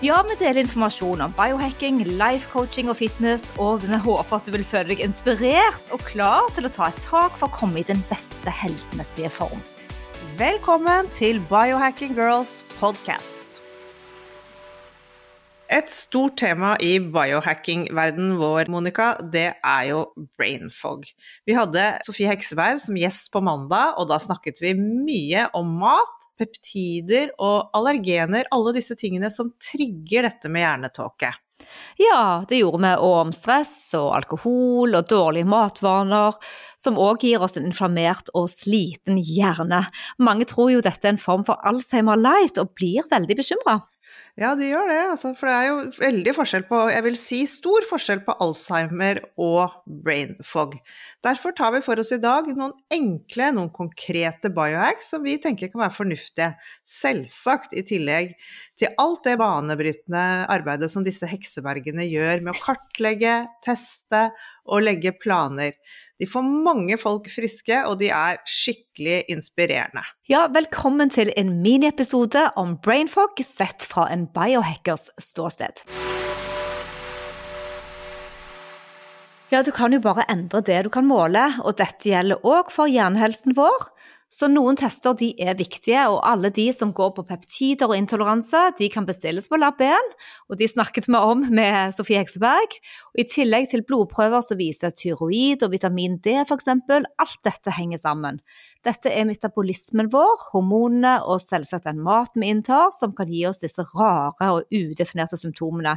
Ja, vi deler informasjon om biohacking, life coaching og fitness, og vi håper at du vil føle deg inspirert og klar til å ta et tak for å komme i den beste helsemessige form. Velkommen til Biohacking Girls podcast. Et stort tema i biohacking-verdenen vår, Monica, det er jo brain fog. Vi hadde Sofie Hekseberg som gjest på mandag, og da snakket vi mye om mat, peptider og allergener, alle disse tingene som trigger dette med hjernetåke. Ja, det gjorde vi, og om stress og alkohol og dårlige matvaner, som òg gir oss en inflammert og sliten hjerne. Mange tror jo dette er en form for Alzheimer light, og blir veldig bekymra. Ja, de gjør det, altså, for det er jo veldig forskjell på, jeg vil si stor forskjell på Alzheimer og brain fog. Derfor tar vi for oss i dag noen enkle, noen konkrete biohacks som vi tenker kan være fornuftige. Selvsagt i tillegg til alt det banebrytende arbeidet som disse heksebergene gjør med å kartlegge, teste og legge planer. De får mange folk friske, og de er skikkelig inspirerende. Ja, velkommen til en miniepisode om brainfog sett fra en biohackers ståsted. Ja, du kan jo bare endre det du kan måle, og dette gjelder òg for hjernehelsen vår. Så noen tester de er viktige, og alle de som går på peptider og intoleranse, de kan bestilles på Lab1, og de snakket vi om med Sofie Hekseberg. Og I tillegg til blodprøver som viser tyroid og vitamin D f.eks. Alt dette henger sammen. Dette er metabolismen vår, hormonene og selvsagt den maten vi inntar, som kan gi oss disse rare og udefinerte symptomene.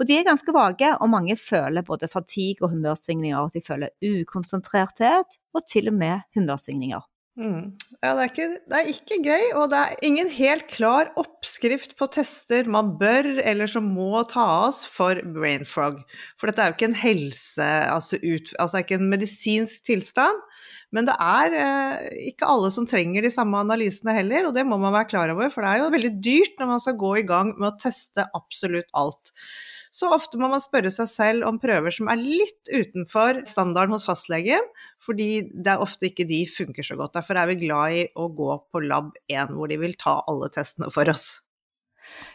Og de er ganske vage, og mange føler både fatigue og humørsvingninger. De føler ukonsentrerthet og til og med humørsvingninger. Mm. Ja, det er, ikke, det er, ikke, gøy, og det er ingen helt klar oppskrift på tester man bør eller som må tas for brain frog. For dette er jo ikke en helse, altså, ut, altså ikke en medisinsk tilstand. Men det er eh, ikke alle som trenger de samme analysene heller, og det må man være klar over. For det er jo veldig dyrt når man skal gå i gang med å teste absolutt alt. Så ofte må man spørre seg selv om prøver som er litt utenfor standarden hos fastlegen, fordi det er ofte ikke de funker så godt. Derfor er vi glad i å gå på lab 1, hvor de vil ta alle testene for oss.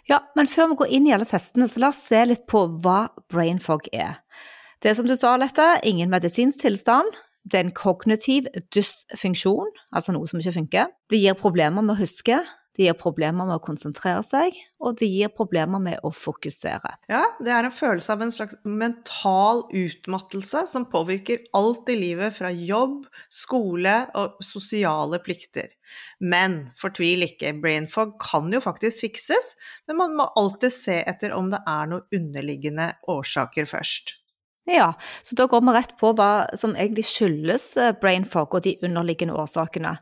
Ja, men før vi går inn i alle testene, så la oss se litt på hva brain fog er. Det er som du sa, Lette, ingen medisinsk tilstand. Det er en kognitiv dysfunksjon, altså noe som ikke funker. Det gir problemer med å huske, det gir problemer med å konsentrere seg, og det gir problemer med å fokusere. Ja, det er en følelse av en slags mental utmattelse som påvirker alt i livet fra jobb, skole og sosiale plikter. Men fortvil ikke, brain fog kan jo faktisk fikses, men man må alltid se etter om det er noen underliggende årsaker først. Ja, så da går vi rett på hva som egentlig skyldes eh, brain fog og de underliggende årsakene.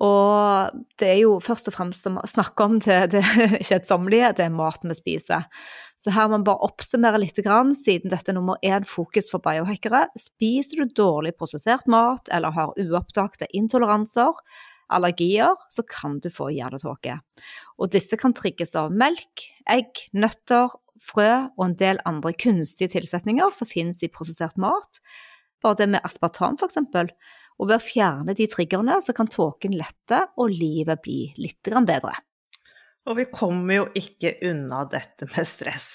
Og det er jo først og fremst å snakke om det, det kjedsommelige, det er maten vi spiser. Så her må man bare oppsummere litt, siden dette er nummer én fokus for biohackere. Spiser du dårlig prosessert mat eller har uoppdagte intoleranser, allergier, så kan du få hjernetåke. Og disse kan trigges av melk, egg, nøtter, frø og en del andre kunstige tilsetninger som finnes i prosessert mat. Bare det med aspartam, for eksempel og ved å fjerne de triggerne, så kan tåken lette og livet bli litt bedre. Og vi kommer jo ikke unna dette med stress.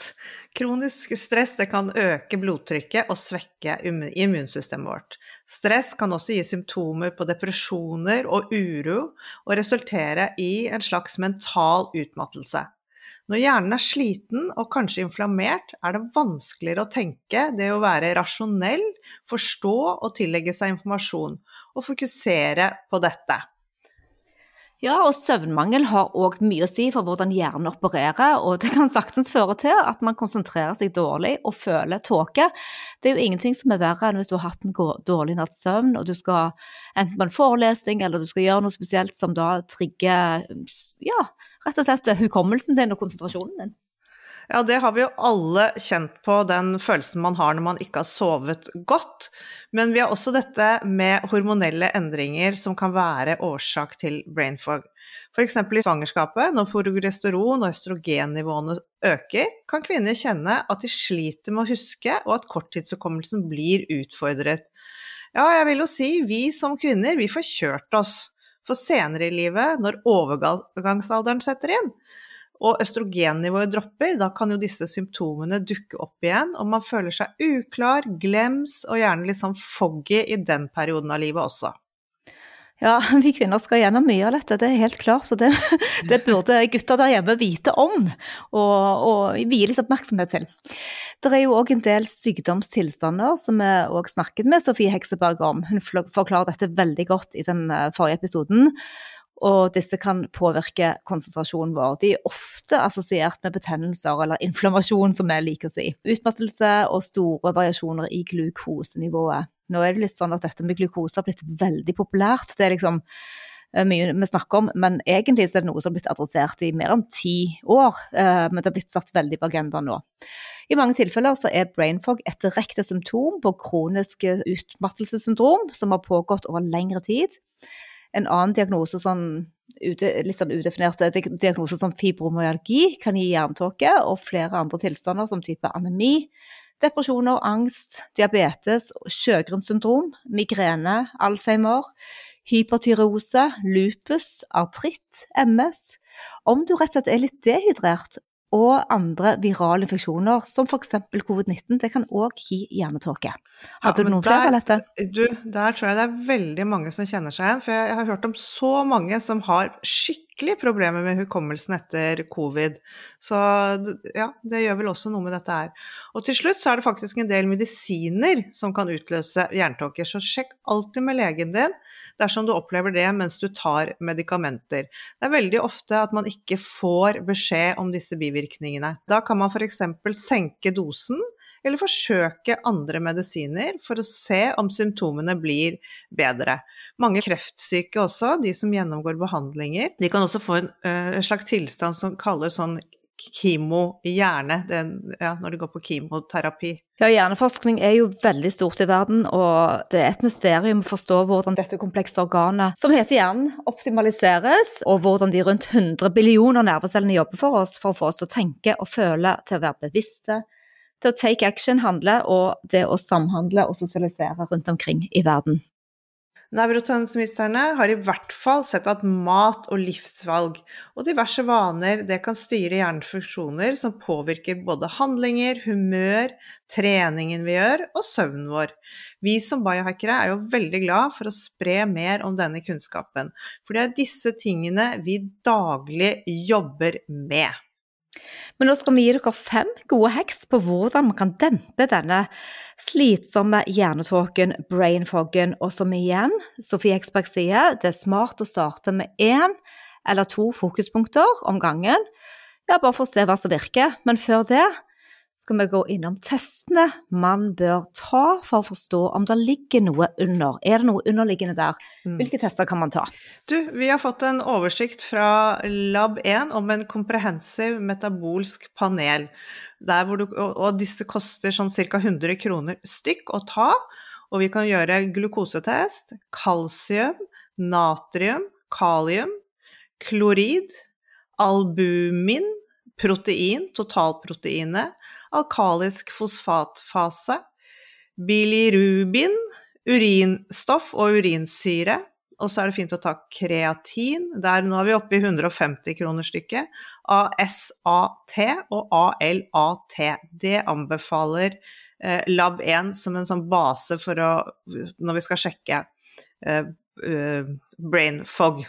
Kronisk stress kan øke blodtrykket og svekke immunsystemet vårt. Stress kan også gi symptomer på depresjoner og uro, og resultere i en slags mental utmattelse. Når hjernen er sliten og kanskje inflammert, er det vanskeligere å tenke, det å være rasjonell, forstå og tillegge seg informasjon, og fokusere på dette. Ja, og søvnmangel har òg mye å si for hvordan hjernen opererer, og det kan saktens føre til at man konsentrerer seg dårlig og føler tåke. Det er jo ingenting som er verre enn hvis du har hatt en dårlig natts søvn, og du skal enten på en forelesning eller du skal gjøre noe spesielt som da trigger ja, rett og slett hukommelsen din og konsentrasjonen din. Ja, det har vi jo alle kjent på, den følelsen man har når man ikke har sovet godt. Men vi har også dette med hormonelle endringer som kan være årsak til brain fog. F.eks. i svangerskapet, når progesteron og østrogennivåene øker, kan kvinner kjenne at de sliter med å huske, og at korttidshukommelsen blir utfordret. Ja, jeg vil jo si vi som kvinner, vi får kjørt oss. For senere i livet, når overgangsalderen setter inn, og østrogennivået dropper, da kan jo disse symptomene dukke opp igjen, og man føler seg uklar, glems og gjerne litt sånn foggy i den perioden av livet også. Ja, vi kvinner skal gjennom mye av dette, det er helt klart. Så det, det burde gutter der hjemme vite om og, og vie litt oppmerksomhet til. Det er jo òg en del sykdomstilstander som vi òg snakket med Sofie Hekseberg om. Hun forklarer dette veldig godt i den eh, forrige episoden og disse kan påvirke konsentrasjonen vår. De er ofte assosiert med betennelser eller inflammasjon, som vi liker å si. Utmattelse og store variasjoner i glukosenivået. Nå er det litt sånn at dette med glukose har blitt veldig populært. Det er liksom eh, mye vi snakker om, men egentlig er det noe som har blitt adressert i mer enn ti år. Eh, men det har blitt satt veldig på agendaen nå. I mange tilfeller så er brain fog et direkte symptom på kronisk utmattelsessyndrom som har pågått over lengre tid en annen diagnose, sånn, litt sånn udefinerte diagnose som fibromyalgi, kan gi jerntåke, og flere andre tilstander som type anemi, depresjoner, angst, diabetes, sjøgrunnssyndrom, migrene, alzheimer, hypertyreose, lupus, artritt, MS. Om du rett og slett er litt dehydrert og andre virale infeksjoner, som f.eks. covid-19. Det kan òg gi hjernetåke. Hadde ja, du noen der, flere dette? Du, der tror jeg det er veldig mange som kjenner seg igjen. For jeg, jeg har hørt om så mange som har skikkelig skikkelig problemer med hukommelsen etter covid. Så ja, det gjør vel også noe med dette her. Og til slutt så er det faktisk en del medisiner som kan utløse jerntåker, så sjekk alltid med legen din dersom du opplever det mens du tar medikamenter. Det er veldig ofte at man ikke får beskjed om disse bivirkningene. Da kan man f.eks. senke dosen eller forsøke andre medisiner for å se om symptomene blir bedre. Mange kreftsyke også, de som gjennomgår behandlinger, de kan også få en, en slags tilstand som kalles sånn kimo hjerne, ja, når de går på kimoterapi. Ja, Hjerneforskning er jo veldig stort i verden, og det er et mysterium å forstå hvordan dette komplekse organet, som heter hjernen, optimaliseres, og hvordan de rundt 100 billioner nervecellene jobber for oss for å få oss til å tenke og føle, til å være bevisste, til å take action handle, og det å samhandle og sosialisere rundt omkring i verden. Nevrotransmitterne har i hvert fall sett at mat og livsvalg og diverse vaner det kan styre hjernens som påvirker både handlinger, humør, treningen vi gjør og søvnen vår. Vi som biohackere er jo veldig glad for å spre mer om denne kunnskapen, for det er disse tingene vi daglig jobber med. Men nå skal vi gi dere fem gode heks på hvordan man kan dempe denne slitsomme hjernetåken, brainfoggen, og som igjen, Sofie Eksberg sier, det er smart å starte med én eller to fokuspunkter om gangen. Ja, bare for å se hva som virker. Men før det skal vi gå innom testene man bør ta for å forstå om det ligger noe under. Er det noe underliggende der? Mm. Hvilke tester kan man ta? Du, vi har fått en oversikt fra Lab1 om en komprehensiv metabolsk panel. Du, og disse koster sånn ca. 100 kroner stykk å ta. Og vi kan gjøre glukosetest, kalsium, natrium, kalium, klorid, albumin, protein, totalproteinet, alkalisk fosfatfase, bilirubin, urinstoff og urinsyre. Og så er det fint å ta kreatin. Der nå er vi oppe i 150 kroner stykket. ASAT og ALAT. Det anbefaler eh, Lab1 som en sånn base å Når vi skal sjekke eh, uh, brain fog.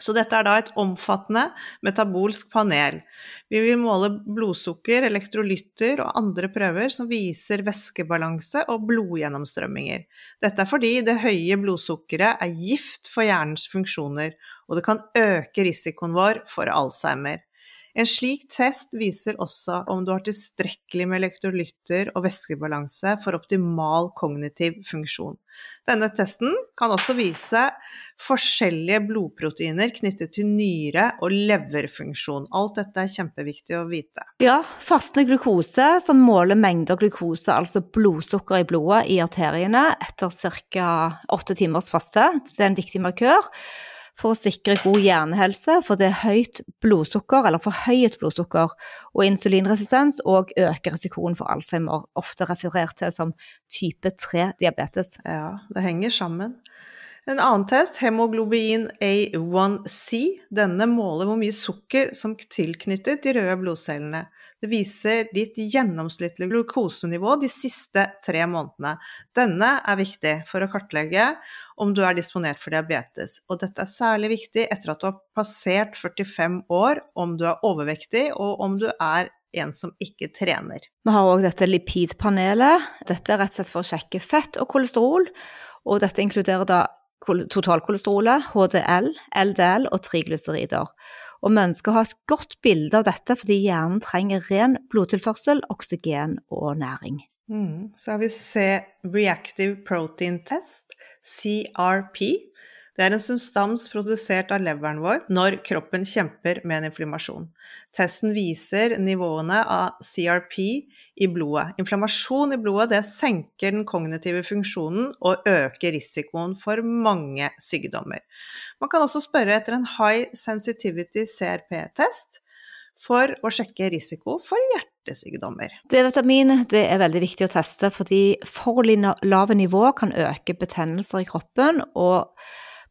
Så dette er da et omfattende metabolsk panel. Vi vil måle blodsukker, elektrolytter og andre prøver som viser væskebalanse og blodgjennomstrømminger. Dette er fordi det høye blodsukkeret er gift for hjernens funksjoner, og det kan øke risikoen vår for Alzheimer. En slik test viser også om du har tilstrekkelig med elektrolytter og væskebalanse for optimal kognitiv funksjon. Denne testen kan også vise forskjellige blodproteiner knyttet til nyre- og leverfunksjon. Alt dette er kjempeviktig å vite. Ja, fastende glukose som måler mengder glukose, altså blodsukker i blodet i arteriene etter ca. åtte timers faste. Det er en viktig markør for å sikre god hjernehelse, for det er høyt blodsukker, eller forhøyet blodsukker, og insulinresistens og øker risikoen for Alzheimer, ofte referert til som type 3-diabetes. Ja, det henger sammen. En annen test, hemoglobin A1C, denne måler hvor mye sukker som tilknyttet de røde blodcellene. Det viser ditt gjennomsnittlige glukosenivå de siste tre månedene. Denne er viktig for å kartlegge om du er disponert for diabetes, og dette er særlig viktig etter at du har passert 45 år, om du er overvektig og om du er en som ikke trener. Vi har òg dette lipidpanelet. Dette er rett og slett for å sjekke fett og kolesterol, og dette inkluderer da totalkolesterolet, HDL, LDL og triglycerider. Og vi ønsker å ha et godt bilde av dette fordi hjernen trenger ren blodtilførsel, oksygen og næring. Mm. Så har vi C Reactive Protein Test, CRP. Det er en substans produsert av leveren vår når kroppen kjemper med en inflammasjon. Testen viser nivåene av CRP i blodet. Inflammasjon i blodet det senker den kognitive funksjonen og øker risikoen for mange sykdommer. Man kan også spørre etter en high sensitivity CRP-test for å sjekke risiko for hjertesykdommer. D-vitamin er veldig viktig å teste, fordi for lave nivå kan øke betennelser i kroppen. og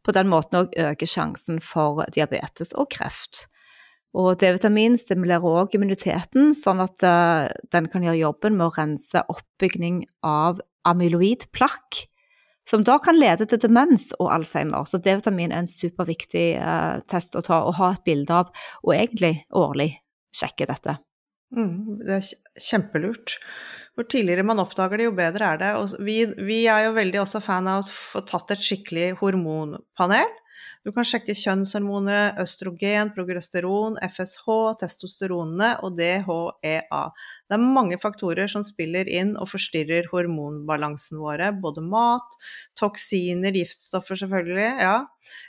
på den måten òg øker sjansen for diabetes og kreft. Og D-vitamin stimulerer òg immuniteten, sånn at uh, den kan gjøre jobben med å rense oppbygning av amyloidplakk, som da kan lede til demens og Alzheimer. Så D-vitamin er en superviktig uh, test å ta og ha et bilde av, og egentlig årlig sjekke dette. Mm, det er kjempelurt. Hvor tidligere man oppdager det, jo bedre er det. Og vi, vi er jo veldig også fan av å få tatt et skikkelig hormonpanel. Du kan sjekke kjønnshormoner, østrogen, progesteron, FSH, testosteronene og DHEA. Det er mange faktorer som spiller inn og forstyrrer hormonbalansen våre. Både mat, toksiner, giftstoffer selvfølgelig. Ja.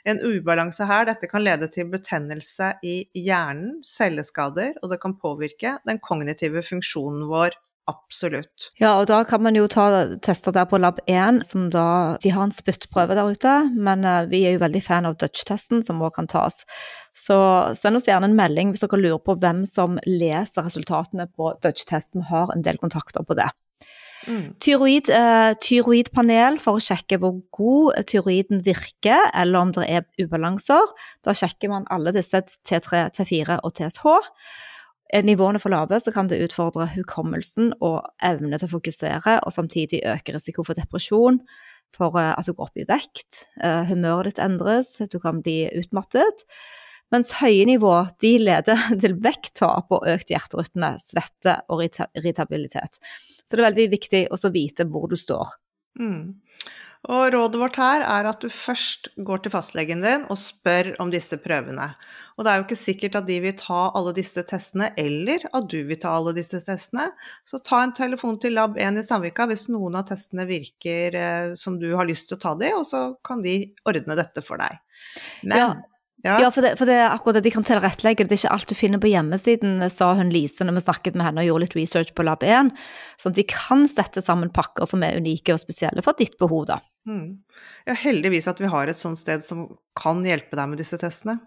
En ubalanse her, dette kan lede til betennelse i hjernen, celleskader, og det kan påvirke den kognitive funksjonen vår Absolutt. Ja, og da kan man jo ta tester der på lab 1, som da De har en spyttprøve der ute, men uh, vi er jo veldig fan av Dutch-testen, som òg kan tas. Så send oss gjerne en melding hvis dere lurer på hvem som leser resultatene på Dutch-testen. Vi har en del kontakter på det. Mm. Tyroid, uh, tyroidpanel for å sjekke hvor god tyroiden virker, eller om det er ubalanser. Da sjekker man alle disse T3, T4 og TSH. Er nivåene for lave, så kan det utfordre hukommelsen og evne til å fokusere, og samtidig øke risiko for depresjon, for eh, at du går opp i vekt, eh, humøret ditt endres, at du kan bli utmattet. Mens høye nivå de leder til vekttap og økt hjerterytme, svette og irritabilitet. Så det er veldig viktig å vite hvor du står. Mm. Og rådet vårt her er at du først går til fastlegen din og spør om disse prøvene. Og det er jo ikke sikkert at de vil ta alle disse testene, eller at du vil ta alle disse testene. Så ta en telefon til Lab1 i Sandvika hvis noen av testene virker eh, som du har lyst til å ta de, og så kan de ordne dette for deg. Men ja. Ja, ja for, det, for, det, er akkurat det de kan tilrettelegge. Det er ikke alt du finner på hjemmesiden, sa hun Lise når vi snakket med henne og gjorde litt research på Lab 1. Sånn at de kan sette sammen pakker som er unike og spesielle for ditt behov, da. Mm. Ja, heldigvis at vi har et sånt sted som kan hjelpe deg med disse testene.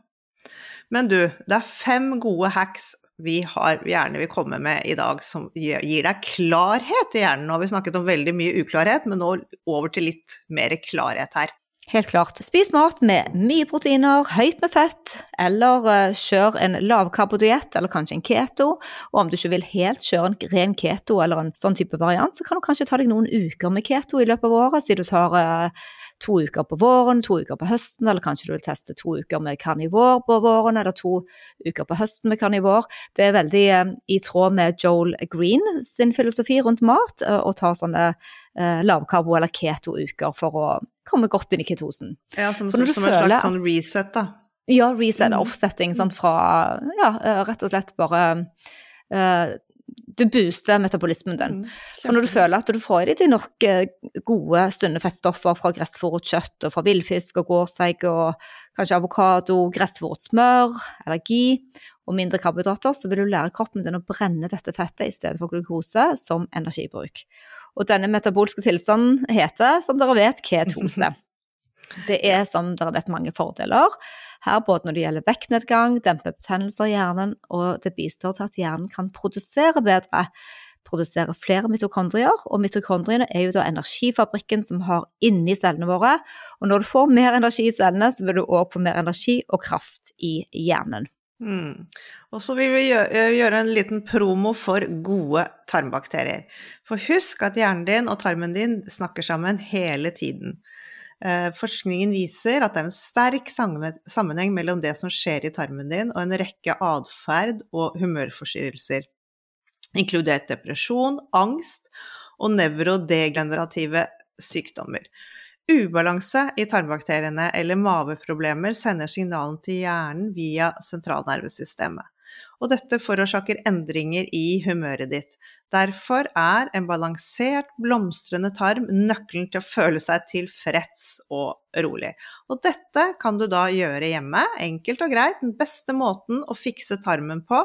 Men du, det er fem gode hacks vi har, gjerne vil komme med i dag som gir deg klarhet i hjernen. Nå har vi snakket om veldig mye uklarhet, men nå over til litt mer klarhet her. Helt klart. Spis mat med mye proteiner, høyt med fett, eller uh, kjør en lavkarbodiett, eller kanskje en keto. Og om du ikke vil helt kjøre en ren keto eller en sånn type variant, så kan du kanskje ta deg noen uker med keto i løpet av året, siden du tar uh, to uker på våren, to uker på høsten, eller kanskje du vil teste to uker med karnivor på våren, eller to uker på høsten med karnivor. Det er veldig uh, i tråd med Joel Green sin filosofi rundt mat, å ta sånne lavkarbo- eller keto-uker for å komme godt inn i ketosen. Ja, som, som, som en slags sånn reset, da. Ja, reset, Mm. offsetting, sant, fra Ja, eh, rett og slett bare uh, Du booster metabolismen din. Mm, For når du føler at du får i deg nok eh, gode, sunne fettstoffer fra gressfòret kjøtt og fra villfisk og gårdseig og kanskje avokado, gressfòret smør, allergi og mindre karbohydrater, så vil du lære kroppen din å brenne dette fettet i stedet for glukose som energibruk. Og denne metabolske tilstanden heter, som dere vet, ketose. Det er, som dere vet, mange fordeler. Her både når det gjelder vektnedgang, demper betennelser i hjernen, og det bistår til at hjernen kan produsere bedre produsere flere mitokondrier, og mitokondriene er jo da energifabrikken som har inni cellene våre. Og når du får mer energi i cellene, så vil du òg få mer energi og kraft i hjernen. Mm. Og så vil vi eh, gjøre en liten promo for gode tarmbakterier. For husk at hjernen din og tarmen din snakker sammen hele tiden. Eh, Forskningen viser at det er en sterk sammenheng mellom det som skjer i tarmen din og en rekke atferd og humørforstyrrelser, inkludert depresjon, angst og nevrodegenerative sykdommer. Ubalanse i tarmbakteriene eller maveproblemer sender signalen til hjernen via sentralnervesystemet. Og dette forårsaker endringer i humøret ditt. Derfor er en balansert, blomstrende tarm nøkkelen til å føle seg tilfreds og rolig. Og dette kan du da gjøre hjemme, enkelt og greit. Den beste måten å fikse tarmen på,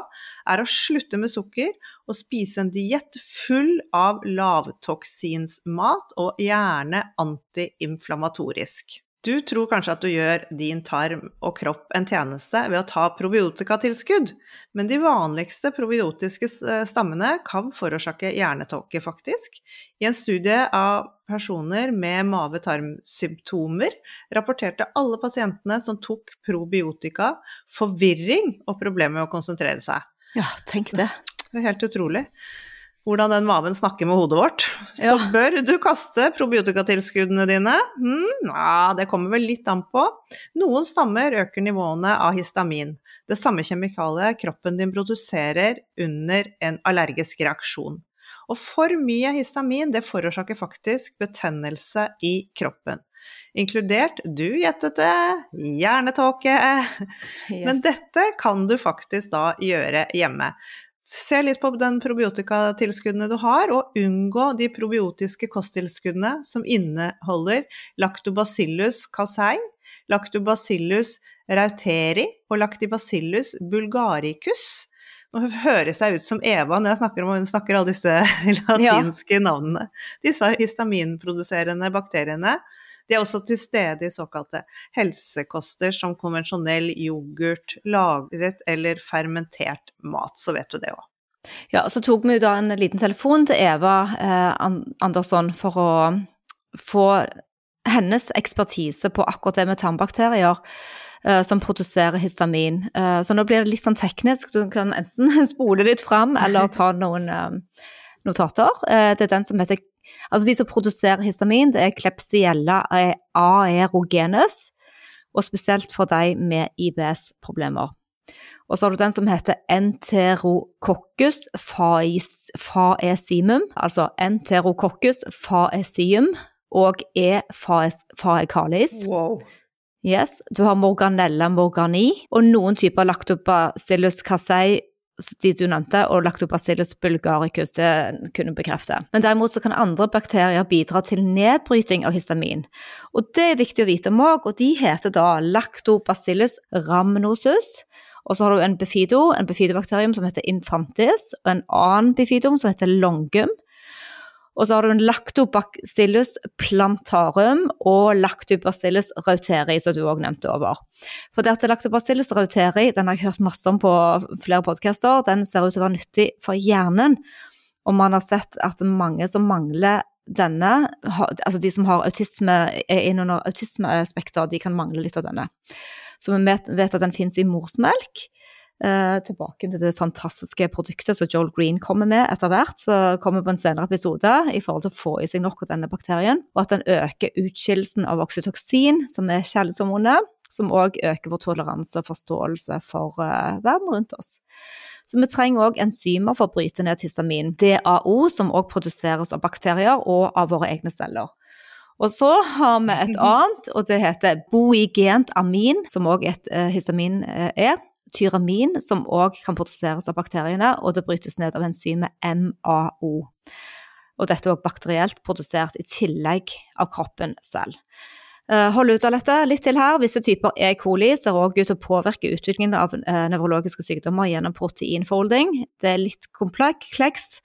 er å slutte med sukker og spise en diett full av lavtoksinsmat og gjerne antiinflamatorisk. Du tror kanskje at du gjør din tarm og kropp en tjeneste ved å ta probiotikatilskudd, men de vanligste probiotiske stammene kan forårsake hjernetåke, faktisk. I en studie av personer med mave-tarm-symptomer rapporterte alle pasientene som tok probiotika, forvirring og problemer med å konsentrere seg. Ja, tenk Så- det. Det er helt utrolig hvordan den maven snakker med hodet vårt. Så Ja. bør du kaste probiotikatilskuddene dine? Hm, ja, det kommer vel litt an på. Noen stammer øker nivåene av histamin, det samme kjemikaliet kroppen din produserer under en allergisk reaksjon. Og for mye histamin det forårsaker faktisk betennelse i kroppen. Inkludert, du gjettet det, hjernetåke. Men dette kan du faktisk da gjøre hjemme. Se litt på den probiotikatilskuddene du har, og unngå de probiotiske kosttilskuddene som inneholder lactobacillus casei, lactobacillus rauteri og lactobacillus bulgaricus. Nå høres jeg ut som Eva når jeg snakker om hun snakker alle disse latinske navnene. Disse histaminproduserende bakteriene de er også til stede i såkalte helsekoster som konvensjonell yoghurt, lagret eller fermentert mat, så vet du det òg. Ja, så tok vi da en liten telefon til Eva eh, Andersson for å få hennes ekspertise på akkurat det med tarmbakterier eh, som produserer histamin. Eh, så nå blir det litt sånn teknisk, du kan enten spole litt fram eller ta noen eh, notater. Det er den som heter Altså de som produserer histamin, det er klepsiella aerogenes, og spesielt for de med IBS-problemer. Og så har du den som heter enterococcus faes- faesimum, altså enterococcus faesium og E. faecalis. Wow. Yes, du har morganella morgani og noen typer lactobacillus casei, de du nevnte, og lactobacillus bulgaricus, det kunne bekrefte. Men derimot så kan andre bakterier bidra til nedbryting av histamin. Og det er viktig å vite om òg, og de heter da lactobacillus rhamnosus. Og så har du en bifido, en bifidobakterium som heter infantis, og en annen bifidum som heter longum. Og så har du en lactobacillus plantarum og lactobacillus rauteri, som du òg nevnte over. For det at lactobacillus rauteri, den har jeg hørt masse om på flere podcaster, den ser ut til å være nyttig for hjernen. Og man har sett at mange som mangler denne, altså de som har autisme, er innunder autismespekter, de kan mangle litt av denne. Så vi vet at den finnes i morsmelk. Eh, tilbake til det fantastiske produktet som Joel Green kommer med etter hvert, så kommer på en senere episode, i forhold til å få i seg nok av denne bakterien, og at den øker utskillelsen av oksytoksin, som er kjærlighetshormonet, som òg øker vår toleranse og forståelse for uh, verden rundt oss. Så vi trenger òg enzymer for å bryte ned histamin, DAO, som òg produseres av bakterier og av våre egne celler. Og så har vi et annet, og det heter boigent amin, som òg et uh, histamin er. Tyramin, som òg kan produseres av bakteriene, og det brytes ned av enzymet MAO. Og dette er bakterielt produsert i tillegg av kroppen selv. Eh, hold ut av dette litt til her. Visse typer E. coli ser òg ut til å påvirke utviklingen av uh, nevrologiske sykdommer gjennom proteinfolding. Det er litt kompleks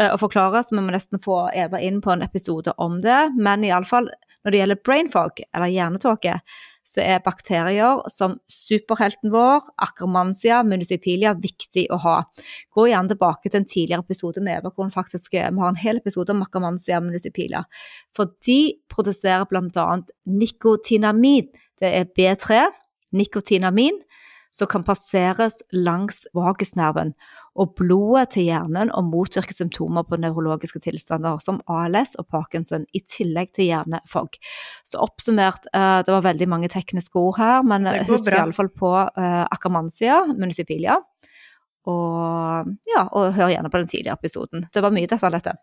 uh, å forklare, så vi må nesten få Eva inn på en episode om det. Men iallfall når det gjelder brain fog, eller hjernetåke, så er bakterier som superhelten vår, Akkermansia municipilia, viktig å ha. Gå gjerne tilbake til en tidligere episode med hvor faktisk, vi har en hel episode om Akkermansia municipilia. For de produserer bl.a. nikotinamin. Det er B3, nikotinamin, som kan passeres langs vagusnerven og blodet til hjernen og motvirke symptomer på nevrologiske tilstander som ALS og Parkinson, i tillegg til hjernefogg. Så oppsummert, eh, det var veldig mange tekniske ord her, men husk iallfall på uh, Akkermansia municipilia. Og, ja, og hør gjerne på den tidligere episoden. Det var mye, dette. dette.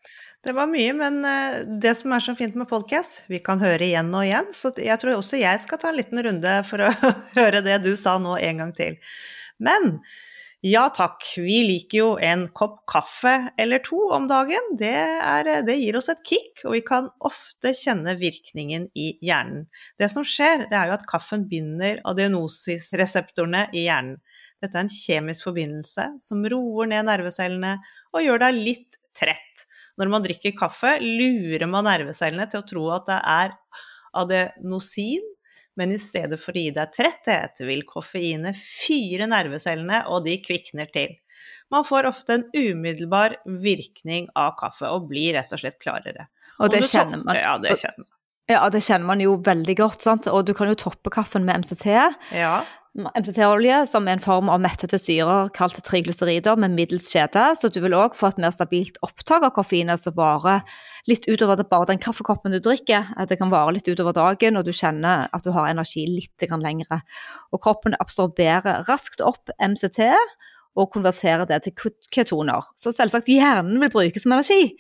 Det var mye, men uh, det som er så fint med podcast, vi kan høre igjen og igjen. Så jeg tror også jeg skal ta en liten runde for å høre det du sa nå en gang til. Men ja takk, vi liker jo en kopp kaffe eller to om dagen. Det, er, det, gir oss et kick, og vi kan ofte kjenne virkningen i hjernen. Det som skjer, det er jo at kaffen binder adenosis-reseptorene i hjernen. Dette er en kjemisk forbindelse som roer ned nervecellene og gjør deg litt trett. Når man drikker kaffe, lurer man nervecellene til å tro at det er adenosin men i stedet for å gi deg tretthet, vil koffeinet fyre nervecellene, og de kvikner til. Man får ofte en umiddelbar virkning av kaffe, og blir rett og slett klarere. Og det kjenner man. Ja, det kjenner man. Ja, det kjenner man jo veldig godt, sant? og du kan jo toppe kaffen med MCT. Ja. MCT-olje, som er en form av mettede syrer kalt triglycerider med middels kjede, så du vil òg få et mer stabilt opptak av koffein som varer litt utover det, bare den kaffekoppen du drikker. Det kan vare litt utover dagen, og du kjenner at du har energi litt lengre. Og kroppen absorberer raskt opp MCT og konverterer det til ketoner. Så selvsagt hjernen vil brukes som energi.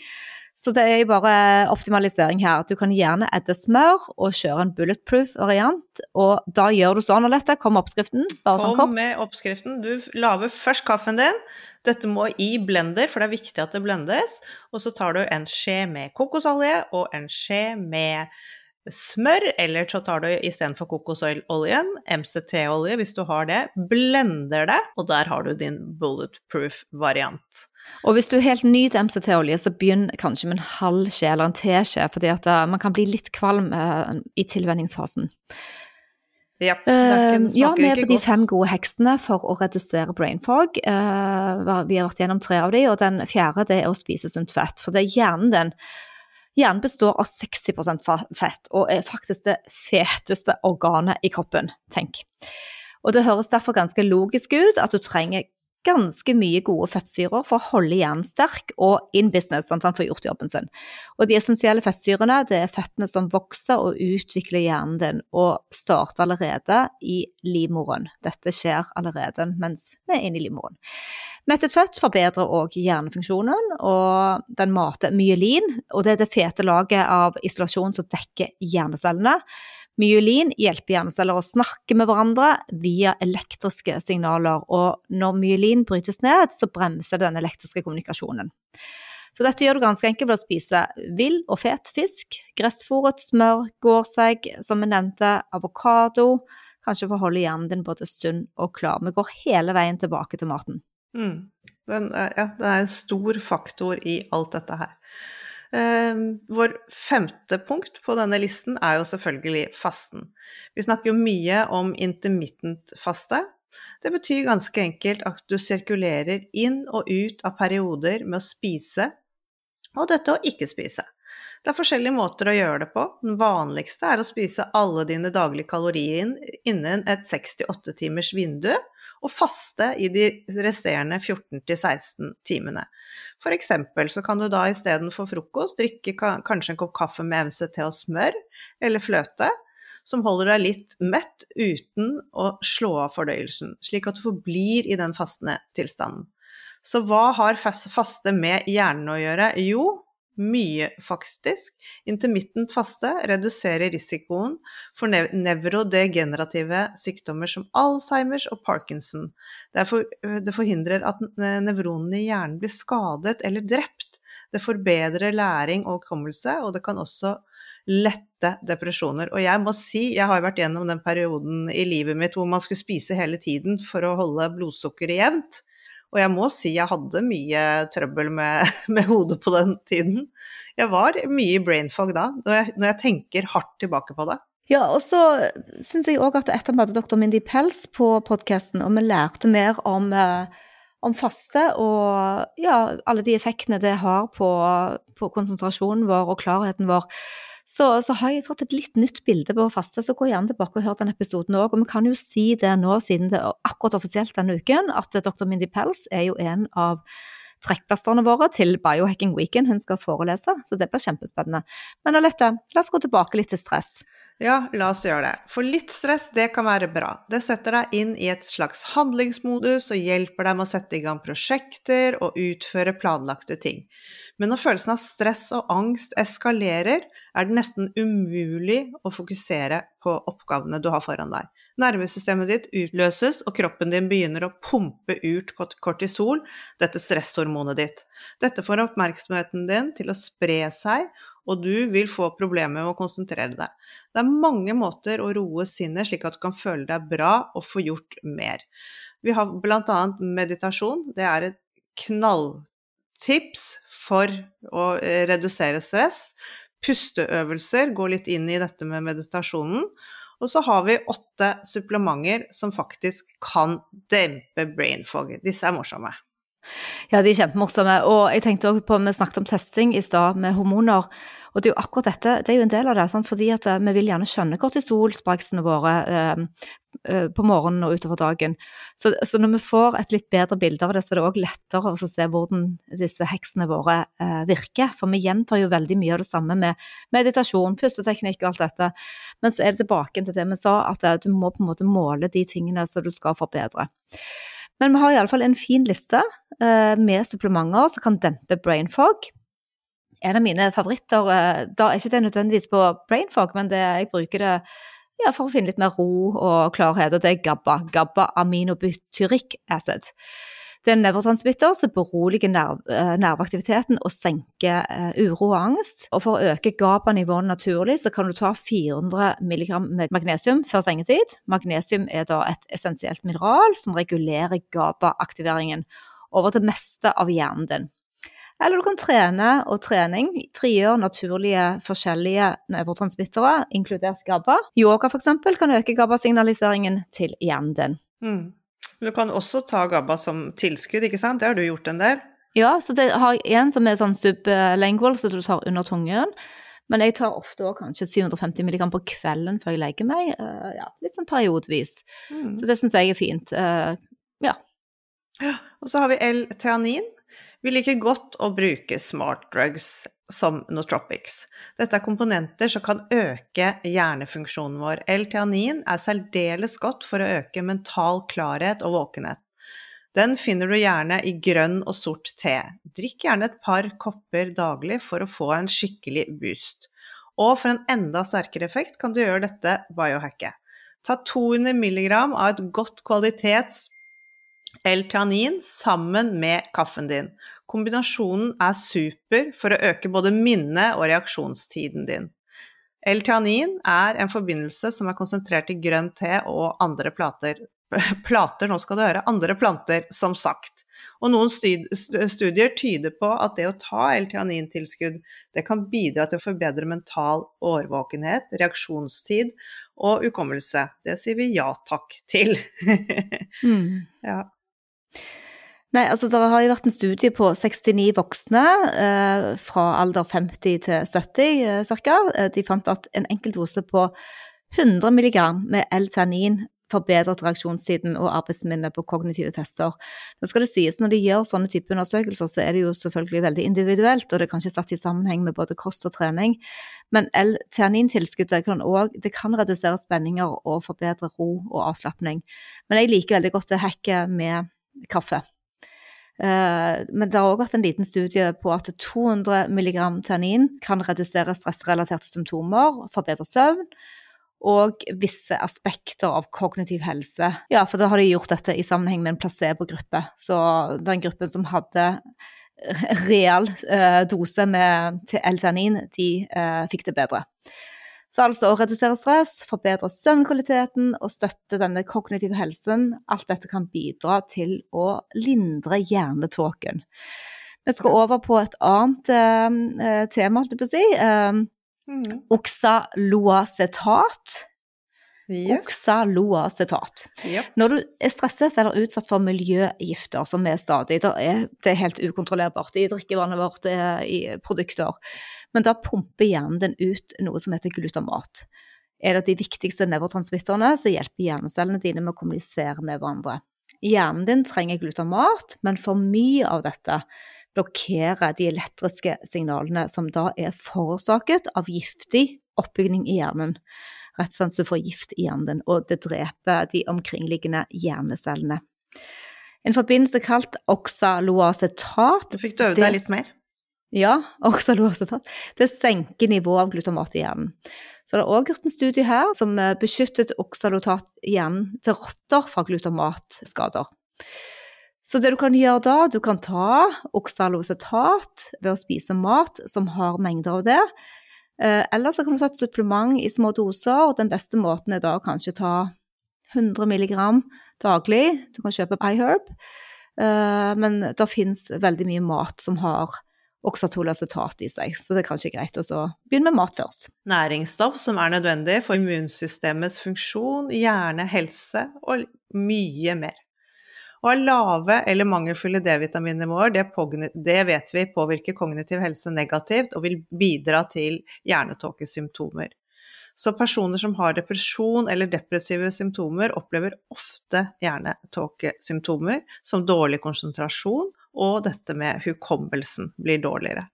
Så det er jo bare optimalisering her. Du kan gjerne edde smør og kjøre en bulletproof variant. Og da gjør du sånn, Alette. Kom med oppskriften. Bare sånn kort. Kom med oppskriften. Du lager først kaffen din. Dette må i blender, for det er viktig at det blendes. Og så tar du en skje med kokosolje og en skje med smør, eller så tar du istedenfor kokosoljen MCT-olje hvis du har det, blender det, og der har du din bulletproof variant. Og hvis du er helt ny til MCT-olje, så begynn kanskje med en halv skje eller en teskje, fordi at eh, man kan bli litt kvalm uh, i tilvenningsfasen. Ja, uh, ja, vi er på de fem gode heksene for å redusere brain fog. Uh, vi har vært gjennom tre av de, og den fjerde det er å spise sunt fett. For det er hjernen din Hjernen består av 60% fett, og er faktisk det feteste organet i kroppen, tenk. Og det høres derfor ganske logisk ut at du trenger ganske mye gode fettsyrer for å holde hjernen sterk og in business, sånn at han får gjort jobben sin. Og de essensielle fettsyrene det er fettene som vokser og utvikler hjernen din, og starter allerede i livmoren. Dette skjer allerede mens vi er inne i livmoren. Mettet fett forbedrer òg hjernefunksjonen, og den mater myelin, og det er det fete laget av isolasjon som dekker hjernecellene. Myelin hjelper hjerneceller å snakke med hverandre via elektriske signaler, og når myelin brytes ned, så bremser den elektriske kommunikasjonen. Så dette gjør du ganske enkelt ved å spise vill og fet fisk, gressfòret smør, gårdsegg, som vi nevnte, avokado, kanskje for å holde hjernen din både sunn og klar. Vi går hele veien tilbake til maten. Mm. Den, ja, det er en stor faktor i alt dette her. Ehm, vår femte punkt på denne listen er jo selvfølgelig fasten. Vi snakker jo mye om intermittent faste. Det betyr ganske enkelt at du sirkulerer inn og ut av perioder med å spise, og dette å ikke spise. Det er forskjellige måter å gjøre det på. Den vanligste er å spise alle dine daglige kalorier innen et 6-8 timers vindu, og faste i de resterende 14-16 timene. For eksempel så kan du da istedenfor frokost drikke kanskje en kopp kaffe med MCT og smør, eller fløte, som holder deg litt mett uten å slå av fordøyelsen, slik at du forblir i den fastende tilstanden. Så hva har faste med hjernen å gjøre? Jo, Mye, faktisk. Intermittent faste reduserer risikoen for nev nevrodegenerative sykdommer som Alzheimers og Parkinson. For, det forhindrer at nevronene i hjernen blir skadet eller drept. Det forbedrer læring og hukommelse, og det kan også lette depresjoner. Og jeg må si, jeg har vært gjennom den perioden i livet mitt hvor man skulle spise hele tiden for å holde blodsukkeret jevnt. Og jeg må si jeg hadde mye trøbbel med, med hodet på den tiden. Jeg var mye i brain fog da, når jeg, når jeg tenker hardt tilbake på det. Ja, og så syns jeg òg at etter vi hadde doktor Mindy Pels på podkasten, og vi lærte mer om, eh, om, faste og ja, alle de effektene det har på, på konsentrasjonen vår og klarheten vår, så, så, har jeg fått et litt nytt bilde på faste. Så gå gjerne tilbake og hør den episoden òg. Og vi kan jo si det nå, siden det er akkurat offisielt denne uken, at dr. Mindy Pels er jo en av trekkplasterne våre til Biohacking Weekend hun skal forelese, så det blir kjempespennende. Men Alette, la oss gå tilbake litt til stress. Ja, la oss gjøre det. For litt stress, det kan være bra. Det setter deg inn i et slags handlingsmodus og hjelper deg med å sette i gang prosjekter og utføre planlagte ting. Men når følelsen av stress og angst eskalerer, er det nesten umulig å fokusere på oppgavene du har foran deg. Nervesystemet ditt utløses, og kroppen din begynner å pumpe ut kortisol, dette stresshormonet ditt. Dette får oppmerksomheten din til å spre seg, og du vil få problemer med å konsentrere deg. Det er mange måter å roe sinnet slik at du kan føle deg bra og få gjort mer. Vi har bl.a. meditasjon. Det er et knalltips for å eh, redusere stress. Pusteøvelser går litt inn i dette med meditasjonen. Og så har vi åtte supplementer som faktisk kan dempe brain fog. Disse er morsomme. Ja, de er kjempemorsomme. Og jeg tenkte også på, vi snakket om testing i stad med hormoner. Og det er jo akkurat dette, det er jo en del av det. Sant? Fordi at eh, vi vil gjerne skjønne kortisolspraksene våre eh, eh, på morgenen og utover dagen. Så, så, når vi får et litt bedre bilde av det, så er det òg lettere å se hvordan disse heksene våre eh, virker. For vi gjentar jo veldig mye av det samme med meditasjon, pusteteknikk og alt dette. Men så er det tilbake til det vi sa, at eh, du må på en måte måle de tingene som du skal forbedre. Men vi har iallfall en fin liste eh, med supplementer som kan dempe brain fog. En av mine favoritter, eh, da er ikke det nødvendigvis på brain fog, men det, jeg bruker det ja, for å finne litt mer ro og klarhet, og det er GABA. GABA aminobutyric acid. Det er en nevrotransmitter som beroliger nerv, eh, nerveaktiviteten og senker uh, uro og angst. Og for å øke GABA-nivået naturlig, så kan du ta 400 mg magnesium før sengetid. Magnesium er da et essensielt mineral som regulerer GABA-aktiveringen over det meste av hjernen din. Eller du kan trene, og trening frigjør naturlige forskjellige nevrotransmittere, inkludert GABA. Yoga f.eks. kan øke GABA-signaliseringen til hjernen din. Mm. Du kan også ta GABA som tilskudd, ikke sant? Det har du gjort en del? Ja, så det har jeg en som er sånn sublingual, så du tar under tungen. Men jeg tar ofte også kanskje 750 mg på kvelden før jeg legger meg. Uh, ja, litt sånn periodevis. Mm. Så det syns jeg er fint. Uh, ja. ja. Og så har vi L-teanin. Vi liker godt å bruke smart drugs som nootropics. Dette er komponenter som kan øke hjernefunksjonen vår. L-teanin er særdeles godt for å øke mental klarhet og våkenhet. Den finner du gjerne i grønn og sort te. Drikk gjerne et par kopper daglig for å få en skikkelig boost. Og for en enda sterkere effekt kan du gjøre dette biohacket. Ta 200 mg av et godt kvalitets L-teanin sammen med kaffen din. Kombinasjonen er super for å øke både minne- og reaksjonstiden din. L-teanin er en forbindelse som er konsentrert i grønn te og andre plater. Plater, nå skal du høre. Andre planter, som sagt. Og noen studier tyder på at det å ta L-teanintilskudd, det kan bidra til å forbedre mental årvåkenhet, reaksjonstid og hukommelse. Det sier vi ja takk til. mm. ja. Nei, altså Det har jo vært en studie på 69 voksne eh, fra alder 50 til 70 eh, ca. Eh, de fant at en enkelt dose på 100 mg med L-ternin forbedret reaksjonstiden og arbeidsminnet på kognitive tester. Nå skal det sies, Når de gjør sånne type undersøkelser, så er det jo selvfølgelig veldig individuelt, og det kan ikke satt i sammenheng med både kost og trening. Men L-ternintilskuddet kan òg kan redusere spenninger og forbedre ro og avslapning. Men jeg liker veldig godt det hekket med kaffe. Eh, men det har òg vært en liten studie på at 200 mg tannin kan redusere stressrelaterte symptomer, forbedre søvn og visse aspekter av kognitiv helse. Ja, for da har de gjort dette i sammenheng med en placebo-gruppe. Så den gruppen som hadde real eh, dose med L-tannin, de eh, fikk det bedre. Så altså å redusere stress, forbedre søvnkvaliteten og støtte denne kognitive helsen, alt dette kan bidra til å lindre hjernetåken. Vi skal over på et annet eh, eh tema, holdt jeg på å si. Eh, mm. Oxaloacetat. Yes. Oksaloacetat. Yep. Når du er stresset eller utsatt for miljøgifter, som er stadig, er, det er helt ukontrollerbart i drikkevannet vårt, i produkter, men da pumper hjernen din ut noe som heter glutamat. Er det de viktigste nevrotransmitterne som hjelper hjernecellene dine med å kommunisere med hverandre. Hjernen din trenger glutamat, men for mye av dette blokkerer de elektriske signalene som da er forårsaket av giftig oppbygning i hjernen. Rett og slett så får gift i hjernen din, og det dreper de omkringliggende hjernecellene. En forbindelse kalt oxaloacetat Du fikk du deg litt mer? Ja, oxaloacetat. Det senker nivået av glutamat i hjernen. Så det er òg gjort en studie her som eh, beskyttet oxalotat i hjernen til rotter fra glutamatskader. Så det du kan gjøre da, du kan ta oxalocetat ved å spise mat som har mengder av det. Eh, eller så kan du ta et supplement i små doser, og den beste måten er da å kanskje ta 100 mg daglig. Du kan kjøpe iHerb. Eh, men det fins veldig mye mat som har oksatolacetat i seg. Så det er kanskje greit å begynne med mat først. Næringsstoff som er nødvendig for immunsystemets funksjon, hjerne, helse og mye mer. Å ha lave eller mangelfulle D-vitaminnivåer, det, det vet vi påvirker kognitiv helse negativt og vil bidra til hjernetåkesymptomer. Så personer som har depresjon eller depressive symptomer, opplever ofte hjernetåkesymptomer som dårlig konsentrasjon og dette med hukommelsen blir dårligere.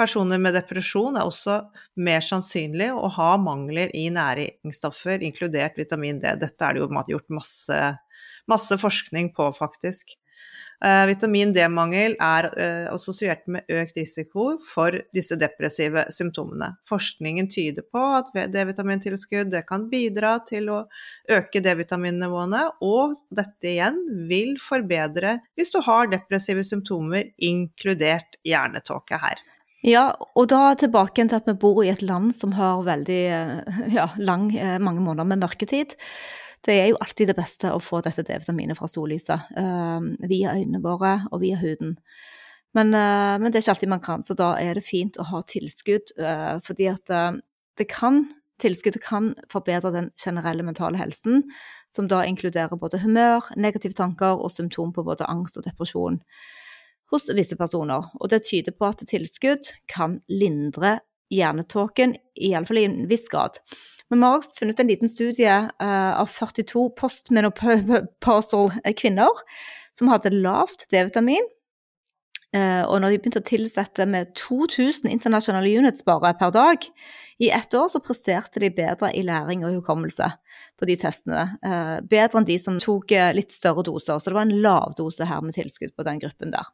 Personer med depresjon er også mer sannsynlig å ha mangler i næringsstoffer, inkludert vitamin D. Dette er det jo gjort masse, masse forskning på, faktisk. Eh, vitamin D-mangel er eh, assosiert med økt risiko for disse depressive symptomene. Forskningen tyder på at D-vitamintilskudd kan bidra til å øke D-vitaminnivåene, og dette igjen vil forbedre hvis du har depressive symptomer, inkludert hjernetåke her. Ja, og da tilbake til at vi bor i et land som har veldig eh, ja, lang, mange måneder med mørketid. Det er jo alltid det beste å få dette D-vitaminet fra sollyset. Uh, via øynene våre og via huden. Men, uh, men, det er ikke alltid man kan, så da er det fint å ha tilskudd. Uh, fordi at det kan Tilskuddet kan forbedre den generelle mentale helsen, som da inkluderer både humør, negative tanker og symptom på både angst og depresjon hos visse personer. Og det tyder på at tilskudd kan lindre hjernetåken, iallfall i en viss grad. Men vi har også funnet en liten studie uh, av 42 postmenopausal kvinner som hadde lavt D-vitamin. Uh, og når de begynte å tilsette med 2000 internasjonale units bare per dag, i ett år så presterte de bedre i læring og hukommelse på de testene. Uh, bedre enn de som tok litt større doser. Så det var en lavdose her med tilskudd på den gruppen der.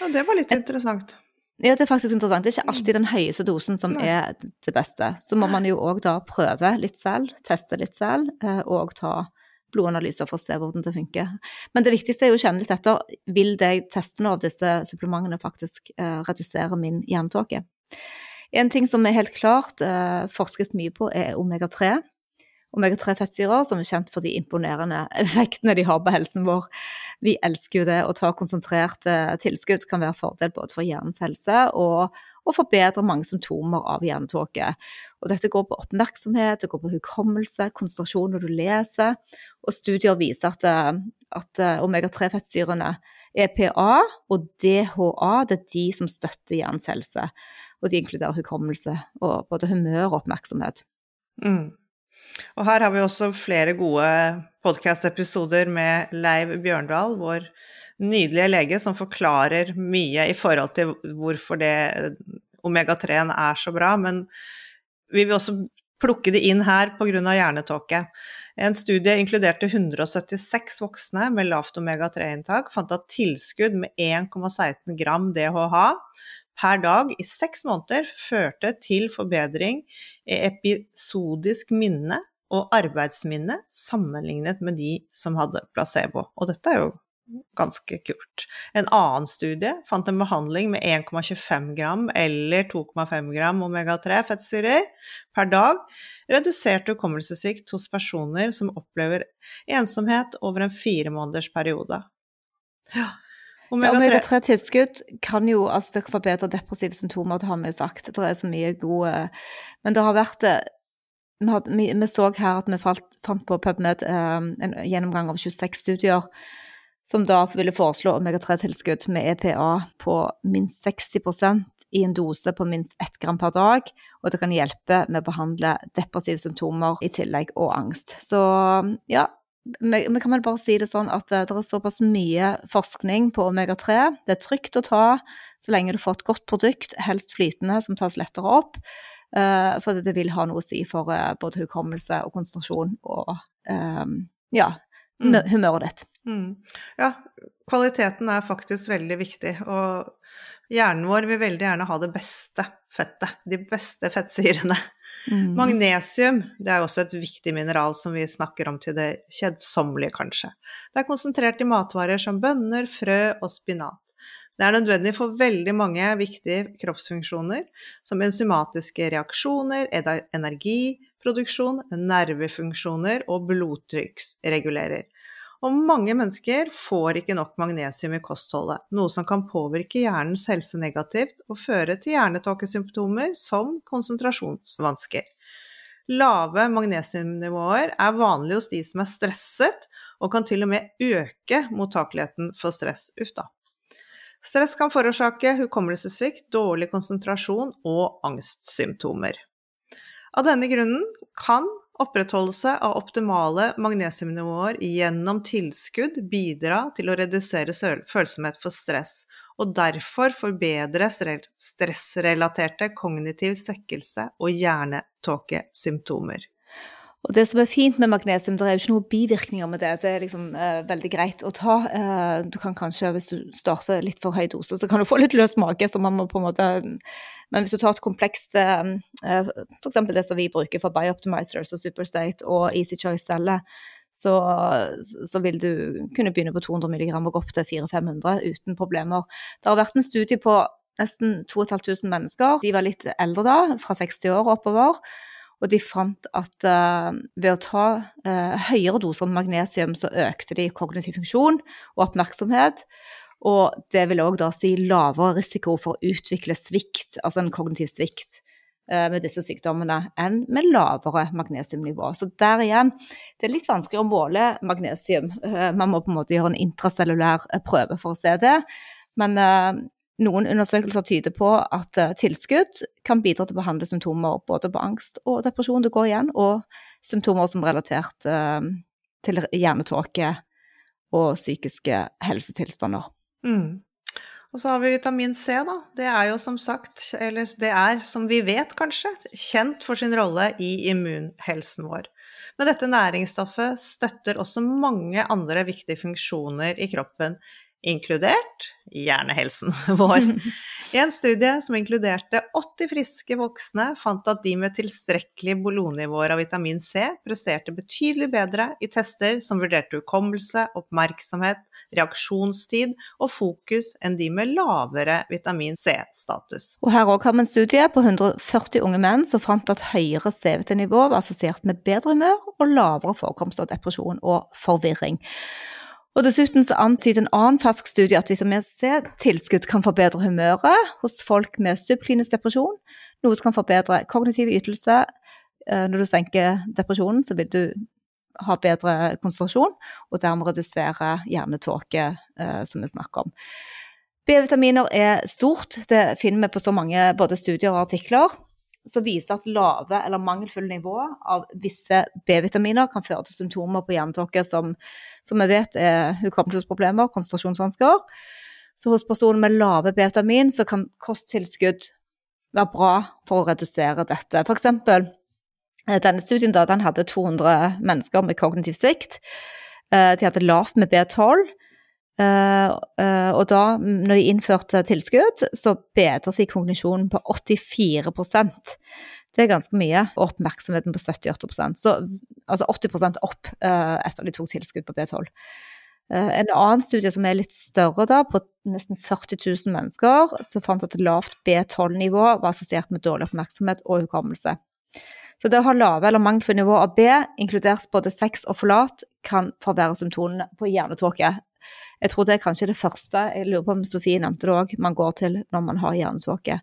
Ja, det var litt interessant. Ja, det er faktisk interessant. Det er ikke alltid den høyeste dosen som Nei. er det beste. Så må man jo òg da prøve litt selv, teste litt selv, eh, og ta blodanalyser for å se hvordan det funker. Men det viktigste er jo å kjenne litt etter. Vil det testene av disse supplementene faktisk uh, redusere min hjernetåke? En ting som er helt klart uh, forsket mye på, er omega-3 omega-3-fettsyrer, som er kjent for de imponerende effektene de har på helsen vår. Vi elsker jo det. Å ta konsentrerte tilskudd kan være fordel både for hjernens helse og, og forbedre mange symptomer av hjernetåke. Og dette går på oppmerksomhet, det går på hukommelse, konsentrasjon når du leser. Og studier viser at, at omega-3-fettsyrene EPA og DHA det er de som støtter hjernens helse. Og de inkluderer hukommelse og både humør og oppmerksomhet. Mm. Og her har vi også flere gode podkast-episoder med Leiv Bjørndal, vår nydelige lege, som forklarer mye i forhold til hvorfor det omega-3-en er så bra. Men vi vil også plukke de inn her pga. hjernetåke. En studie inkluderte 176 voksne med lavt omega-3-inntak, fant at tilskudd med 1,16 gram DHH per dag i seks måneder førte til forbedring i episodisk minne og arbeidsminne sammenlignet med de som hadde placebo. Og dette er jo ganske kult. En annen studie fant en behandling med 1,25 gram eller 2,5 gram omega-3 fettsyrer per dag reduserte hukommelsessvikt hos personer som opplever ensomhet over en fire måneders periode. Ja. Omega-3-tilskudd kan jo altså det kan forbedre depressive symptomer, det har vi jo sagt. Det er så mye gode Men det har vært det, vi, hadde, vi, vi så her at vi falt, fant på PubMed eh, en gjennomgang av 26 studier som da ville foreslå omega-3-tilskudd med EPA på minst 60% i en dose på minst ett gram per dag, og det kan hjelpe med å behandle depressive symptomer i tillegg, og angst. Så ja, vi, kan vel bare si det sånn at eh, det er såpass mye forskning på omega-3. Det er trygt å ta så lenge du får et godt produkt, helst flytende, som tas lettere opp. Uh, for det vil ha noe å si for uh, både hukommelse og konsentrasjon og ja, mm. humøret ditt. Mm. Ja, kvaliteten er faktisk veldig viktig, og hjernen vår vil veldig gjerne ha det beste fettet, de beste fettsyrene. Mm. Magnesium det er også et viktig mineral som vi snakker om til det kjedsommelige, kanskje. Det er konsentrert i matvarer som bønner, frø og spinat. Det er nødvendig for veldig mange viktige kroppsfunksjoner, som enzymatiske reaksjoner, energiproduksjon, nervefunksjoner og blodtrykksregulerer. Og mange mennesker får ikke nok magnesium i kostholdet, noe som kan påvirke hjernens helse negativt og føre til hjernetåkesymptomer som konsentrasjonsvansker. Lave magnesiumnivåer er vanlig hos de som er stresset, og kan til og med øke mottakeligheten for stress. Uff da. Stress kan forårsake hukommelsessvikt, dårlig konsentrasjon og angstsymptomer. Av denne grunnen kan Opprettholdelse av optimale magnesiumnivåer gjennom tilskudd bidrar til å redusere følsomhet for stress, og derfor forbedre stressrelaterte kognitiv svekkelse og hjernetåkesymptomer. Og det som er fint med magnesium, det er jo ikke noen bivirkninger med det. Det er liksom eh, veldig greit å ta. Eh, du kan kanskje, hvis du starter litt for høy dose, så kan du få litt løs mage, så man må på en måte Men hvis du tar et komplekst eh, eh F.eks. det som vi bruker for Bioptimizers og Superstate og Easy Choice-celler, så, så, vil du kunne begynne på 200 mg og gå opp til 400-500 uten problemer. Det har vært en studie på nesten 2500 mennesker. De var litt eldre da, fra 60 år og oppover. Og de fant at uh, ved å ta uh, høyere doser magnesium, så økte de kognitiv funksjon og oppmerksomhet. Og det vil òg da si lavere risiko for å utvikle svikt, altså en kognitiv svikt, uh, med disse sykdommene enn med lavere magnesiumnivå. Så der igjen, det er litt vanskelig å måle magnesium. man må på en måte gjøre en intracellulær prøve for å se det. Men noen undersøkelser tyder på at eh, tilskudd kan bidra til å behandle symptomer både på angst og depresjon, det går igjen, og symptomer som er relatert uh, til hjernetåke og psykiske helsetilstander. Mm. Og så har vi vitamin C, da. Det er jo som sagt, eller det er som vi vet kanskje, kjent for sin rolle i immunhelsen vår. Men dette næringsstoffet støtter også mange andre viktige funksjoner i kroppen, inkludert hjernehelsen vår. I en studie som inkluderte 80 friske voksne, fant at de med tilstrekkelige bolonivåer av vitamin C presterte betydelig bedre i tester som vurderte hukommelse, oppmerksomhet, reaksjonstid og fokus enn de med lavere vitamin C-status. Og Her òg har vi en studie på 140 unge menn som fant at høyere CVT-nivå var assosiert med bedre humør og lavere forekomst av depresjon og forvirring. Og Dessuten så antyder en annen fersk studie at vitamin C-tilskudd kan forbedre humøret hos folk med subklinisk depresjon, noe som kan forbedre kognitiv ytelse. Eh, når du senker depresjonen, så vil du ha bedre konsentrasjon, og dermed redusere hjernetåke, eh, som vi snakker om. B-vitaminer er stort, det finner vi på så mange både studier og artikler som viser at lave eller mangelfulle nivåer av visse B-vitaminer kan føre til symptomer på hjernetåke som, som vi vet er hukommelsesproblemer, konsentrasjonsvansker. Så hos personer med lave B-vitamin så kan kosttilskudd være bra for å redusere dette. For eksempel, denne studien da, den hadde 200 mennesker med kognitiv svikt. De hadde lavt med B12. Og da, når de innførte tilskudd, så bedret seg kognisjonen på 84% Det er ganske mye. Og oppmerksomheten på 78% Så altså 80% opp etter de tok tilskudd på B12. Eh, en annen studie som er litt større, da, på nesten 40 000 mennesker, som fant at lavt B12-nivå var assosiert med dårlig oppmerksomhet og hukommelse. Så det å ha lave eller mangelfulle nivå av B, inkludert både sex og forlat, kan forverre symptomene på hjernetåke. Jeg tror det er kanskje det første, jeg lurer på om Sofie nevnte det òg, man går til når man har hjernetåke.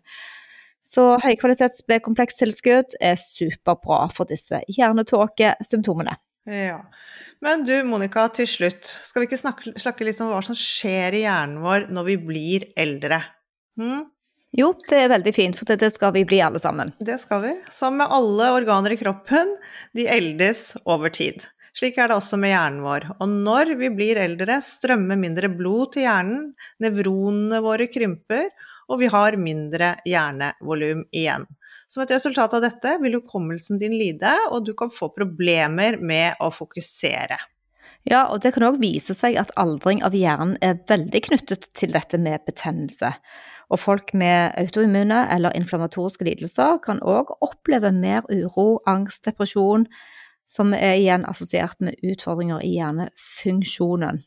Så høykvalitets B-komplekstilskudd er superbra for disse hjernetåkesymptomene. Ja. Men du Monica, til slutt, skal vi ikke snakke, snakke, litt om hva som skjer i hjernen vår når vi blir eldre? Hm? Jo, det er veldig fint, for det skal vi bli alle sammen. Det skal vi. Som med alle organer i kroppen, de eldes over tid. Slik er det også med hjernen vår. Og når vi blir eldre, strømmer mindre blod til hjernen, nevronene våre krymper, og vi har mindre hjernevolum igjen. Som et resultat av dette vil hukommelsen din lide, og du kan få problemer med å fokusere. Ja, og det kan òg vise seg at aldring av hjernen er veldig knyttet til dette med betennelse. Og folk med autoimmune eller inflammatoriske lidelser kan òg oppleve mer uro, angst, depresjon, som er igjen assosiert med utfordringer i hjernefunksjonen,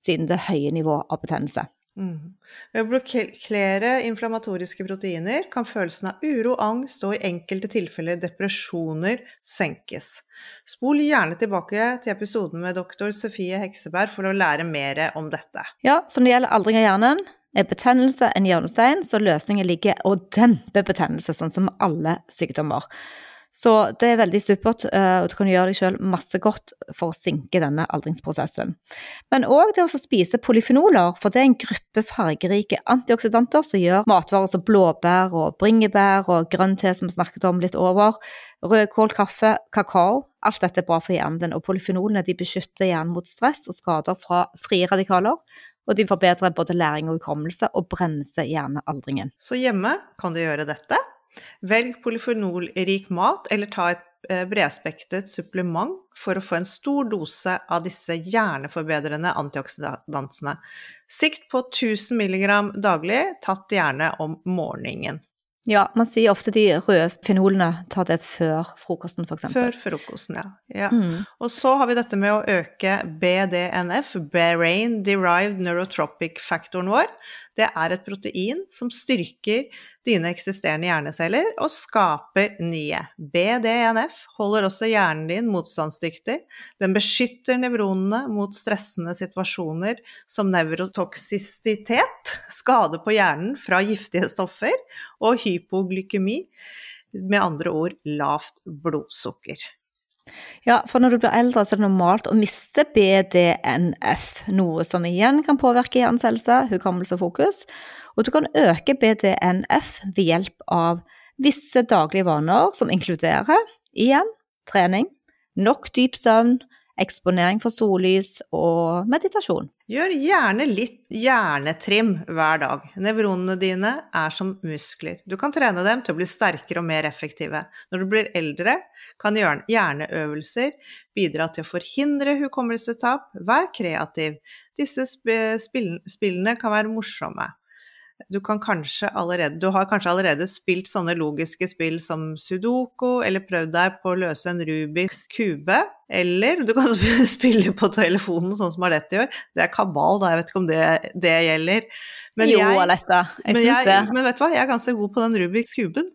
siden det høye nivået av betennelse. Mm. Ved å blokkere inflammatoriske proteiner kan følelsen av uro, angst og i enkelte tilfeller depresjoner senkes. Spol gjerne tilbake til episoden med doktor Sofie Hekseberg for å lære mer om dette. Ja, som det gjelder aldring av hjernen, er betennelse en hjørnestein, så løsningen ligger å dempe betennelse, sånn som alle sykdommer. Så det er veldig supert, og du kan gjøre deg sjøl masse godt for å sinke denne aldringsprosessen. Men òg det å spise polyfenoler, for det er en gruppe fargerike antioksidanter som gjør matvarer som blåbær og bringebær og grønn te, som vi snakket om litt over, rødkål, kaffe, kakao. Alt dette er bra for hjernen din, og polyfenolene de beskytter hjernen mot stress og skader fra frie radikaler. Og de forbedrer både læring og hukommelse og bremser hjernealdringen. Så hjemme kan du gjøre dette Velg polyfenolrik mat, eller ta et eh, bredspektret supplement for å få en stor dose av disse hjerneforbedrende antioksidansene. Sikt på 1000 mg daglig, tatt gjerne om morgenen. Ja, man sier ofte de røde fenolene tar det før frokosten, f.eks. Før frokosten, ja. ja. Mm. Og så har vi dette med å øke BDNF, Brain Derived Neurotropic-faktoren vår. Det er et protein som styrker dine eksisterende hjerneceller og skaper nye. BDNF holder også hjernen din motstandsdyktig. Den beskytter nevronene mot stressende situasjoner som nevrotoksisitet, skade på hjernen fra giftige stoffer og hypoglykemi, med andre ord lavt blodsukker. Ja, for når du blir eldre, så er det normalt å miste BDNF, noe som igjen kan påvirke helse, hukommelse og fokus. Og du kan øke BDNF ved hjelp av visse daglige vaner som inkluderer igjen trening, nok dyp søvn, eksponering for sollys og meditasjon. Gjør gjerne litt hjernetrim hver dag. Nevronene dine er som muskler. Du kan trene dem til å bli sterkere og mer effektive. Når du blir eldre, kan hjerneøvelser bidra til å forhindre hukommelsestap. Vær kreativ. Disse spillene kan være morsomme du kan kanskje allerede Du har kanskje allerede spilt sånne logiske spill som sudoku, eller prøvd deg på å løse en Rubiks kube. Eller du kan spille på telefonen, sånn som Alette gjør. Det er kabal, da, jeg vet ikke om det, det gjelder. Men jo, jeg, Alette, jeg syns det. Men vet du hva, jeg er ganske god på den Rubiks kuben.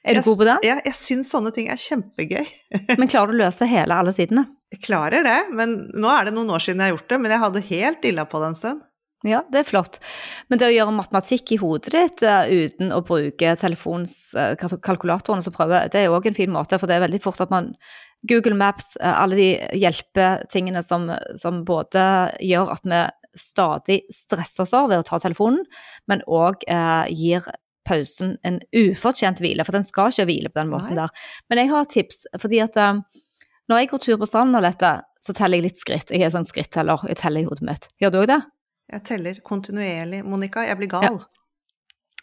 Er du jeg, god på det? Ja, jeg syns sånne ting er kjempegøy. men klarer du å løse hele alle sidene? Jeg klarer det, men nå er det noen år siden jeg har gjort det. Men jeg hadde helt dilla på det en stund. Ja, det er flott. Men det å gjøre matematikk i hodet ditt uh, uten å bruke telefonkalkulatoren uh, som prøve, det er òg en fin måte, for det er veldig fort at man Google Maps, uh, alle de hjelpetingene som, som både gjør at vi stadig stresser oss over ved å ta telefonen, men òg gir pausen en ufortjent hvile, for den skal ikke hvile på den måten Nei. der. Men jeg har et tips, fordi at når jeg går tur på stranden, og dette, så teller jeg litt skritt. Jeg er sånn skritteller, jeg teller i hodet mitt. Gjør du òg det? Jeg teller kontinuerlig. Monica, jeg blir gal. Ja.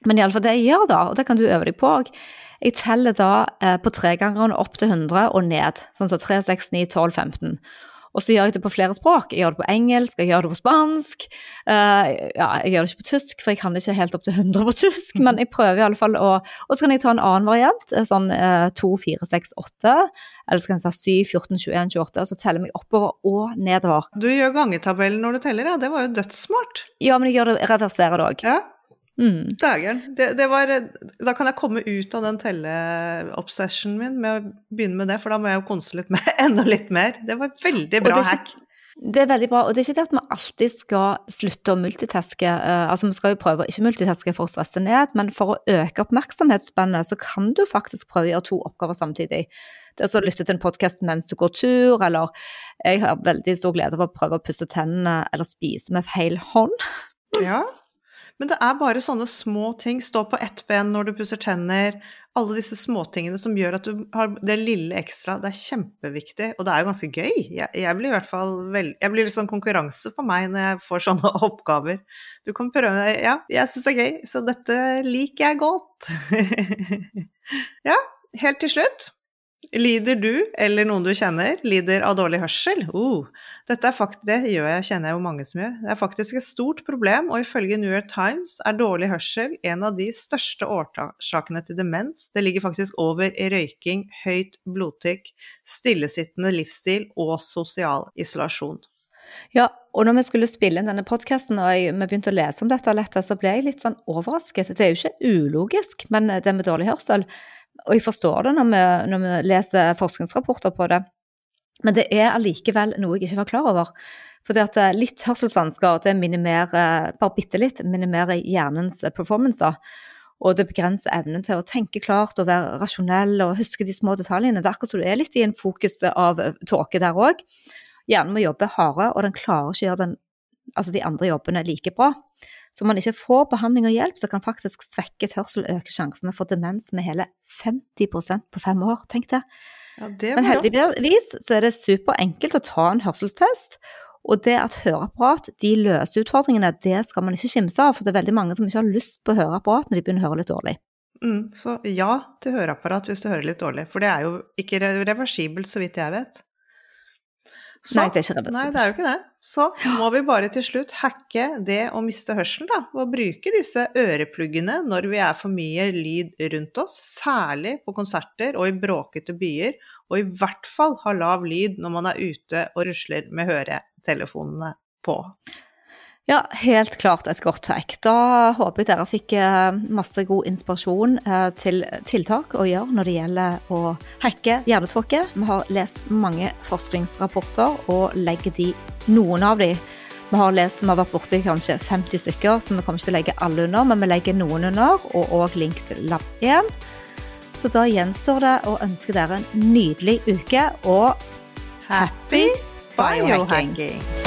Men iallfall det jeg gjør da, og det kan du øve deg på òg, jeg teller da eh, på tregangeren opp til 100 og ned. Sånn som så 3, 6, 9, 12, 15. Og så gjør jeg det på flere språk. Jeg gjør det på engelsk, jeg gjør det på spansk. Uh, ja, jeg gjør det ikke på tysk, for jeg kan ikke helt opp til 100 på tysk, men jeg prøver i alle fall å Og så kan jeg ta en annen variant, eh, sånn uh, 2, 4, 6, 8. Eller så kan jeg ta 7, 14, 21, 28, og så teller jeg meg oppover og nedover. Du gjør gangetabellen når du teller, ja. Det var jo dødssmart. Ja, men jeg gjør det, reverserer det òg. Ja. Mm. Det, det var, da kan jeg komme ut av den telleobsessionen min med å begynne med det, for da må jeg jo konse litt mer, enda litt mer. Det var veldig bra ikke, hack. Det er veldig bra, og det er ikke det at vi alltid skal slutte å multitaske. Uh, altså Vi skal jo prøve å ikke multitaske for å stresse ned, men for å øke oppmerksomhetsspennet, så kan du faktisk prøve å gjøre to oppgaver samtidig. Det er så å lytte til en podkast mens du går tur, eller jeg har veldig stor glede av å prøve å pusse tennene eller spise med feil hånd. Ja, men det er bare sånne små ting. Stå på ett ben når du pusser tenner. Alle disse småtingene som gjør at du har det lille ekstra. Det er kjempeviktig, og det er jo ganske gøy. Jeg, jeg blir i hvert fall vel, Jeg blir litt sånn konkurranse på meg når jeg får sånne oppgaver. Du kan prøve Ja, jeg syns det er gøy, så dette liker jeg godt. ja, helt til slutt. Lider du, eller noen du kjenner, lider av dårlig hørsel? Uh, dette det gjør jeg, kjenner jeg jo mange som gjør. Det er faktisk et stort problem, og ifølge New York Times er dårlig hørsel en av de største årsakene til demens. Det ligger faktisk over i røyking, høyt blodtrykk, stillesittende livsstil og sosial isolasjon. Ja, og når vi skulle spille inn denne podkasten og vi begynte å lese om dette, så ble jeg litt sånn overrasket. Det er jo ikke ulogisk, men det med dårlig hørsel og jeg forstår det når vi, når vi leser forskningsrapporter på det. Men det er allikevel noe jeg ikke var klar over. Fordi at eh, litt hørselsvansker det minimerer, bare bitte litt, minimerer hjernens performance. Og det begrenser evnen til å tenke klart og være rasjonell og huske de små detaljene. Det er akkurat som du er litt i en fokus av tåke der òg. Hjernen må jobbe hardere, og den klarer ikke å gjøre den, altså de andre jobbene like bra. Så om man ikke får behandling og hjelp, så kan faktisk svekket hørsel øke sjansene for demens med hele 50% på fem år, tenk det. Ja, det Men heldigvis så er det superenkelt å ta en hørselstest. Og det at høreapparat de løser utfordringene, det skal man ikke kimse av. For det er veldig mange som ikke har lyst på høreapparat når de begynner å høre litt dårlig. Mm, så ja til høreapparat hvis du hører litt dårlig. For det er jo ikke reversibelt, så vidt jeg vet. Så, nei, det er ikke reversibelt. Nei, det er jo ikke det. Så må vi bare til slutt hacke det å miste hørselen, da. Og bruke disse ørepluggene når vi er for mye lyd rundt oss. Særlig på konserter og i bråkete byer. Og i hvert fall ha lav lyd når man er ute og rusler med høretelefonene på. Ja, helt klart et godt trekk. Da håper jeg dere fikk eh, masse god inspirasjon eh, til tiltak å gjøre når det gjelder å hacke hjernetråkke. Vi har lest mange forskningsrapporter og legger de, noen av de vi har lest, vi har vært borti kanskje 50 stykker, så vi kommer ikke til å legge alle under, men vi legger noen under, og òg link til Lab 1. Så da gjenstår det å ønske dere en nydelig uke og happy biohacking!